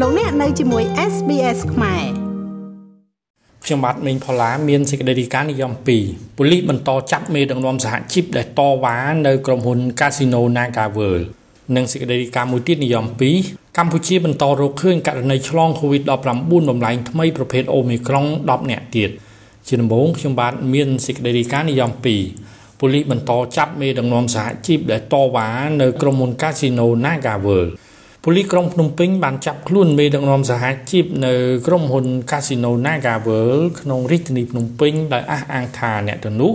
លោកអ្នកនៅជាមួយ SBS ខ្មែរខ្ញុំបាទមេងផល្លាមានសេចក្តីរាយការណ៍និយម2ប៉ូលីសបន្តចាប់មេដឹកនាំសហជីពដែលតវ៉ានៅក្រុមហ៊ុន Casino Naga World និងសេចក្តីរាយការណ៍មួយទៀតនិយម2កម្ពុជាបន្តរកឃើញករណីឆ្លង COVID-19 បំលែងថ្មីប្រភេទ Omicron 10នាក់ទៀតជាដំបូងខ្ញុំបាទមានសេចក្តីរាយការណ៍និយម2ប៉ូលីសបន្តចាប់មេដឹកនាំសហជីពដែលតវ៉ានៅក្រុមហ៊ុន Casino Naga World ប៉ូលីសក្រុងភ្នំពេញបានចាប់ខ្លួនមេដឹកនាំសហជីពនៅក្រុមហ៊ុន Casino Naga World ក្នុងរាជធានីភ្នំពេញដោយអះអាងថាអ្នកទាំងនោះ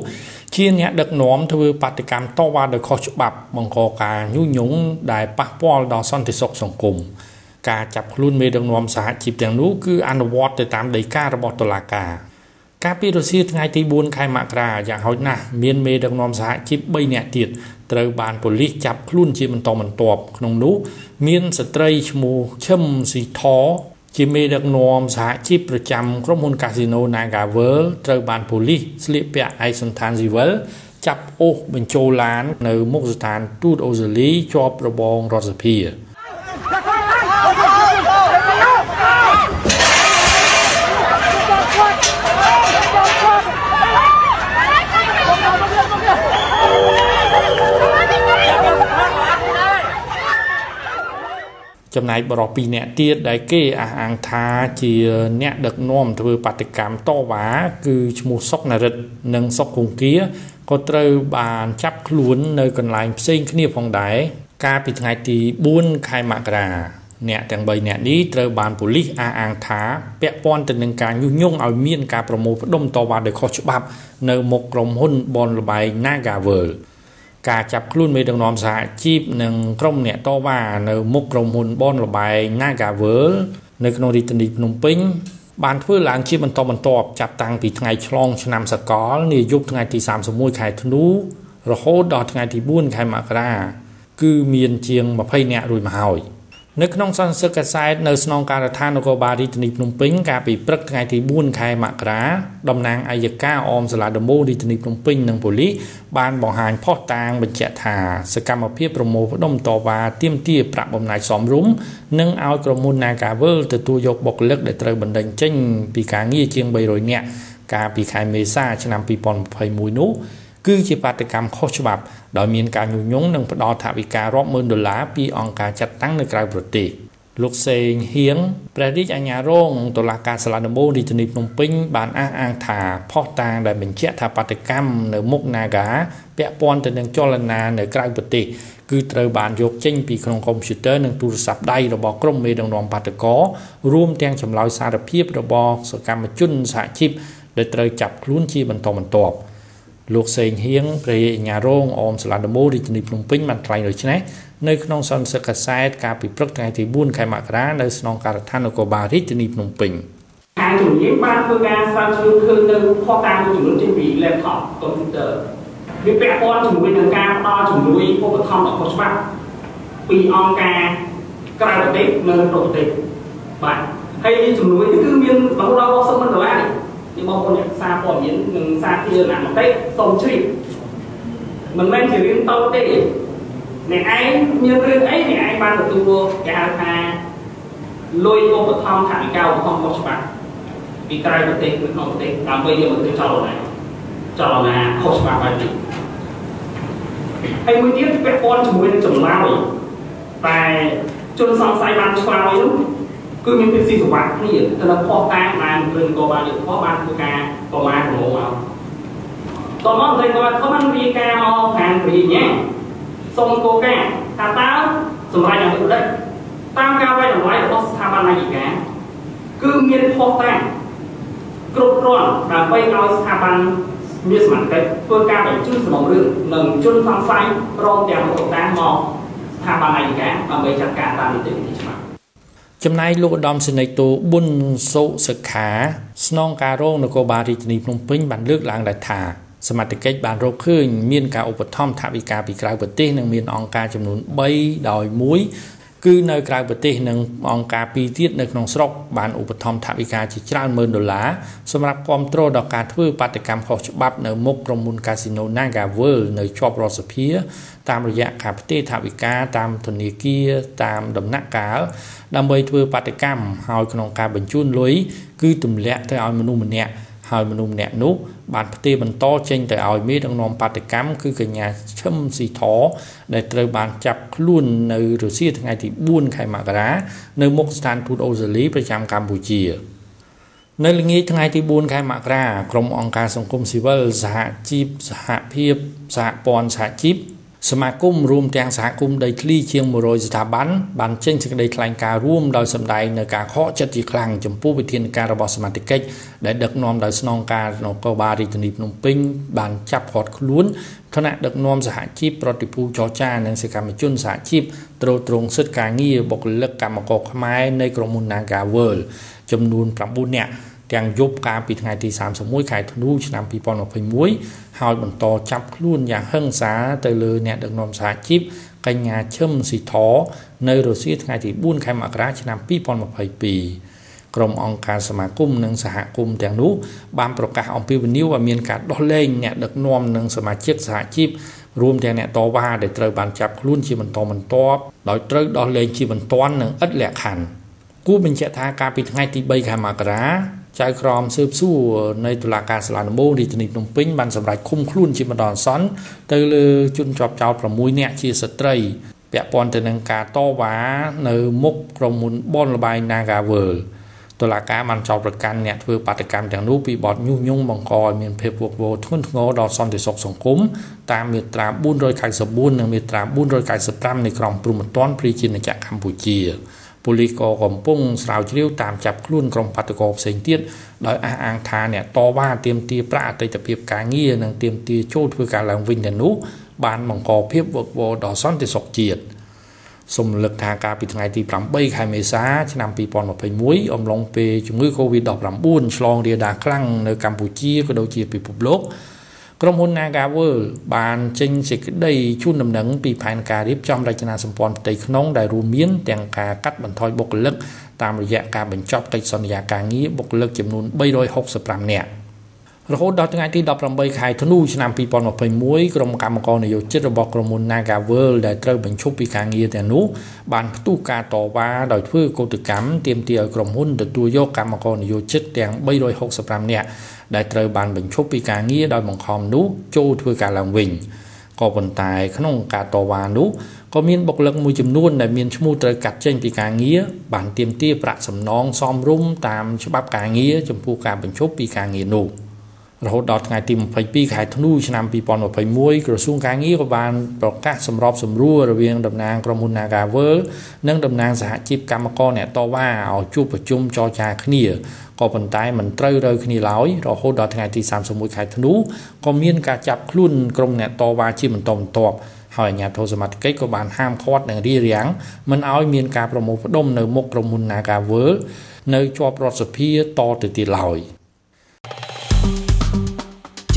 ជាអ្នកដឹកនាំធ្វើបាតកម្មតវ៉ាដោយខុសច្បាប់បង្កការញុះញង់ដែលប៉ះពាល់ដល់សន្តិសុខសង្គមការចាប់ខ្លួនមេដឹកនាំសហជីពទាំងនោះគឺអនុវត្តទៅតាមដីការបស់តុលាការកាលពីរសៀលថ្ងៃទី4ខែមករាយ៉ាងហោចណាស់មានមេដឹកនាំសហជីព3នាក់ទៀតត្រូវបានប៉ូលីសចាប់ខ្លួនជាបន្តបន្ទាប់ក្នុងនោះ មានស្ត្រីឈ្មោះឈឹមស៊ីថជាមេដឹកនាំសហជីពប្រចាំក្រុមហ៊ុនកាស៊ីណូ Naga World ត្រូវបានប៉ូលីសស្លៀកពាក់ឯកសណ្ឋានស៊ីវិលចាប់អូសបញ្ចូលឡាន នៅមុខស្ថានទូតអូស្ត្រាលីជាប់របងរដ្ឋសភា ចំណែកបរិប2នាក់ទៀតដែលគេអះអាងថាជាអ្នកដឹកនាំធ្វើបាតកម្មតវ៉ាគឺឈ្មោះសុកនរិទ្ធនិងសុកគង្គាក៏ត្រូវបានចាប់ខ្លួននៅកន្លែងផ្សេងគ្នាផងដែរកាលពីថ្ងៃទី4ខែមករាអ្នកទាំង3នាក់នេះត្រូវបានប៉ូលីសអះអាងថាពាក់ព័ន្ធទៅនឹងការញុះញង់ឲ្យមានការប្រមូលផ្ដុំតវ៉ាដោយខុសច្បាប់នៅមុខក្រុមហ៊ុនបនលបែង Naga World ការចាប់ខ្លួនមេដឹកនាំសហជីពនិងក្រុមអ្នកតវ៉ានៅមុខក្រុមហ៊ុនបនលបែង Nagavel នៅក្នុងរាជធានីភ្នំពេញបានធ្វើឡើងជាបន្តបន្ទាប់ចាប់តាំងពីថ្ងៃឆ្លងឆ្នាំសកលនាយប់ថ្ងៃទី31ខែធ្នូរហូតដល់ថ្ងៃទី4ខែមករាគឺមានជាង20នាក់រួចមកហើយ។ នៅក្នុងសន្និសីទកាសែតនៅស្នងការដ្ឋាននគរបាលរាជធានីភ្នំពេញកាលពីព្រឹកថ្ងៃទី4ខែមករាតំណាងអัยការអមសាលាដំបូងរាជធានីភ្នំពេញនិងប៉ូលីសបានបង្ហាញផុសតាងបញ្ជាក់ថាសកម្មភាពប្រមូលផ្ដុំតវ៉ាទាមទារប្រាក់បំណាច់សមរម្យនិងឲ្យក្រុមហ៊ុន Nagavel ទទួលយកបុគ្គលិកដែលត្រូវបណ្តេញចេញពីការងារជាង300នាក់កាលពីខែមេសាឆ្នាំ2021នោះ គឺជាបាតកម្មខុសច្បាប់ដោយមានការញុះញង់និងផ្ដល់ថវិការាប់ម៉ឺនដុល្លារពីអង្គការចាត់តាំងនៅក្រៅប្រទេសលោកសេងហៀងព្រះរាជអាជ្ញារងតុលាការសាលាដំបូងរាជធានីភ្នំពេញបានអះអាងថាផុសតាងដែលបញ្ជាក់ថាបាតកម្មនៅមុខ Naga ពាក់ព័ន្ធទៅនឹងចលនានៅក្រៅប្រទេសគឺត្រូវបានយកចេញពីក្នុងកុំព្យូទ័រនិងទូរស័ព្ទដៃរបស់ក្រុមមេដឹកនាំបាតកោរួមទាំងចម្លើយសារភាពរបស់សកម្មជនសហជីពដែលត្រូវចាប់ខ្លួនជាបន្តបន្ទាប់ លោកសេងហៀងព្រះអាញារងអមសាលាដំបូងរាជធានីភ្នំពេញបានថ្លែងដូចនេះនៅក្នុងសន្និសីទកាសែតកាលពីព្រឹកថ្ងៃទី4ខែមករានៅស្នងការដ្ឋាននគរបាលរាជធានីភ្នំពេញខាងជំនាញបានធ្វើការស្រាវជ្រាវឃើញនៅផុសតាមមួយចំនួនចេញពី laptop computer វាពាក់ព័ន្ធជាមួយនឹងការផ្ដល់ជំនួយឧបត្ថម្ភដល់ខុសច្បាប់ពីអង្គការក្រៅប្រទេសនិងប្រទេសបាទហើយជំនួយនេះគឺមានរហូតដល់60ម៉ឺនដុល្លារនេះ ពីបងប្អូនអ្នកសារព័ត៌មាននិងសារធារណមតិសូមជ្រាបមិនមែនជារឿងតូចទេអ្នកឯងមានរឿងអីអ្នកឯងបានទទួលគេហៅថាលុយឧបត្ថម្ភថវិកាឧបត្ថម្ភខុសច្បាប់ពីក្រៅប្រទេសឬក្នុងប្រទេសដើម្បីយកមកធ្វើចលនាចលនាខុសច្បាប់បែបនេះហើយមួយទៀតពាក់ព័ន្ធជាមួយនឹងចម្លើយតែជនសង្ស័យបានឆ្លើយនោះ គឺមានភាពស៊ីសង្វាក់គ្នាទៅនឹងផុសតាមបានព្រឹងក៏បានយុទ្ធផលបានធ្វើការប្រមាណប្រមូលមកតោះមកតែគាត់គាត់បានរៀបការមកខាងព្រីញ៉ាសូមកោកាថាតើសម្រាប់យ៉ាងដូចម្ដេចតាមការវាយតម្លៃរបស់ស្ថាប័ននាយិកាគឺមានផុសតាមគ្រប់គ្រាន់ដើម្បីឲ្យស្ថាប័នមានសមត្ថកិច្ចធ្វើការបញ្ជូនសំណុំរឿងនិងជនសង្ស័យព្រមទាំងមកតាមមកស្ថាប័ននាយិកាដើម្បីចាត់ការតាមនីតិវិធីច្បាប់ ចំណែកលោកឧត្តមសេនីយ៍តូប៊ុនសុសខាស្នងការរងនគរបាលរាជធានីភ្នំពេញបានលើកឡើងដែរថាសមត្ថកិច្ចបានរកឃើញមានការឧបត្ថម្ភថវិកាពីក្រៅប្រទេសនិងមានអង្គការចំនួន3ដោយ1 គឺនៅក្រៅប្រទេសនិងអង្គការពីរទៀតនៅក្នុងស្រុកបានឧបត្ថម្ភថវិកាជាច្រើនម៉ឺនដុល្លារសម្រាប់គ្រប់គ្រងដល់ការធ្វើបាតកម្មខុសច្បាប់នៅមុខក្រុមហ៊ុនកាស៊ីណូ Naga World នៅជាប់រដ្ឋសភាតាមរយៈការផ្ទេរថវិកាតាមធនាគារតាមដំណាក់កាលដើម្បីធ្វើបាតកម្មហើយក្នុងការបញ្ជូនលុយគឺទម្លាក់ទៅឲ្យមនុស្សម្នាក់ ហើយមនុស្សម្នាក់នោះបានផ្ទេរបន្តចេញទៅឲ្យមេដឹកនាំបាតកម្មគឺកញ្ញាឈឹមស៊ីធដែលត្រូវបានចាប់ខ្លួននៅរុស្ស៊ីថ្ងៃទី4ខែមករានៅមុខស្ថានទូតអូស្ត្រាលីប្រចាំកម្ពុជានៅល្ងាចថ្ងៃទី4ខែមករាក្រុមអង្គការសង្គមស៊ីវិលសហជីពសហភាពសហព័ន្ធសហជីព សមាគមរួមទាំងសហគមន៍ដីធ្លីជាង100ស្ថាប័នបានចេញសេចក្តីថ្លែងការណ៍រួមដោយសម្ដែងនៅការខកចិត្តជាខ្លាំងចំពោះវិធានការរបស់សមាជិកដែលដឹកនាំដោយស្នងការនគរបាលរាជធានីភ្នំពេញបានចាប់ឃាត់ខ្លួនគណៈដឹកនាំសហជីពប្រតិភូចរចានិងសកម្មជនសហជីពត្រួតត្រងសិទ្ធិការងារបុគ្គលិកកម្មករខ្មែរនៃក្រុមហ៊ុន Naga World ចំនួន9នាក់ ទាំងយប់កាលពីថ្ងៃទី31ខែធ្នូឆ្នាំ2021ហើយបន្តចាប់ខ្លួនយ៉ាងហិង្សាទៅលើអ្នកដឹកនាំសហជីពកញ្ញាឈឹមស៊ីធនៅរុស្ស៊ីថ្ងៃទី4ខែមករាឆ្នាំ2022ក្រុមអង្គការសមាគមនិងសហគមន៍ទាំងនោះបានប្រកាសអំពាវនាវឲ្យមានការដោះលែងអ្នកដឹកនាំនិងសមាជិកសហជីពរួមទាំងអ្នកតវ៉ាដែលត្រូវបានចាប់ខ្លួនជាបន្តបន្ទាប់ដោយត្រូវដោះលែងជាបន្ទាន់និងឥតលក្ខខណ្ឌគួរបញ្ជាក់ថាកាលពីថ្ងៃទី3ខែមករា ចៅក្រមស៊ើបសួរនៃតុលាការសាលាដំបងរាជធានីភ្នំពេញបានសម្រេចឃុំខ្លួនជាបណ្ដោះអាសន្នទៅលើជនជាប់ចោត6នាក់ជាស្ត្រីពាក់ព័ន្ធទៅនឹងការតវ៉ានៅមុខក្រុមហ៊ុនបនលបាយ Naga World តុលាការបានចោទប្រកាន់អ្នកធ្វើបាតកម្មទាំងនោះពីបទញុះញង់បង្កឲ្យមានភាពវឹកវរធ្ងន់ធ្ងរដល់សន្តិសុខសង្គមតាមមាត្រា494និងមាត្រា495នៃក្រមព្រហ្មទណ្ឌប្រជាជាតិកម្ពុជា ប៉ូលីសក៏កំពុងស្រាវជ្រាវតាមចាប់ខ្លួនក្រុមបាតុករផ្សេងទៀតដោយអះអាងថាអ្នកតវ៉ាទាមទារប្រាក់អតីតភាពការងារនិងទាមទារចូលធ្វើការឡើងវិញទាំងនោះបានបង្កភាពវឹកវរដល់សន្តិសុខជាតិសូមរំលឹកថាកាលពីថ្ងៃទី8ខែមេសាឆ្នាំ2021អំឡុងពេលជំងឺ Covid-19 ឆ្លងរាលដាលខ្លាំងនៅកម្ពុជាក៏ដូចជាពិភពលោក ក្រុមហ៊ុន Naga World បានចេញសេចក្តីជូនដំណឹងពីផែនការរៀបចំរចនាសម្ព័ន្ធផ្ទៃក្នុងដែលរួមមានទាំងការកាត់បន្ថយបុគ្គលិកតាមរយៈការបញ្ចប់កិច្ចសន្យាការងារបុគ្គលិកចំនួន365នាក់រហូតដល់ថ្ងៃទី18ខែធ្នូឆ្នាំ2021ក្រុមកម្មករនយោជិតរបស់ក្រុមហ៊ុន Naga World ដែលត្រូវបញ្ឈប់ពីការងារទាំងនោះបានផ្ទុះការតវ៉ាដោយធ្វើកោតកម្មទាមទារឲ្យក្រុមហ៊ុនទទួលយកកម្មករនយោជិតទាំង365នាក់ ដែលត្រូវបានបញ្ឈប់ពីការងារដោយបង្ខំនោះចូលធ្វើការឡើងវិញក៏ប៉ុន្តែក្នុងការតវ៉ានោះក៏មានបុគ្គលិកមួយចំនួនដែលមានឈ្មោះត្រូវកាត់ចេញពីការងារបានទាមទារប្រាក់សំណងសមរម្យតាមច្បាប់ការងារចំពោះការបញ្ឈប់ពីការងារនោះ។ រហូតដល់ថ្ងៃទី22ខែធ្នូឆ្នាំ2021ក្រសួងការងារក៏បានប្រកាសសម្របសម្រួលរវាងតំណាងក្រុមហ៊ុន Naga World និងតំណាងសហជីពកម្មករអ្នកតវ៉ាឲ្យជួបប្រជុំចរចាគ្នាក៏ប៉ុន្តែមិនត្រូវរើគ្នាឡើយរហូតដល់ថ្ងៃទី31ខែធ្នូក៏មានការចាប់ខ្លួនក្រុមអ្នកតវ៉ាជាបន្តបន្ទាប់ហើយអាជ្ញាធរសមត្ថកិច្ចក៏បានហាមឃាត់និងរារាំងមិនឲ្យមានការប្រមូលផ្ដុំនៅមុខក្រុមហ៊ុន Naga World នៅជាប់រដ្ឋសភាតទៅទៀតឡើយ។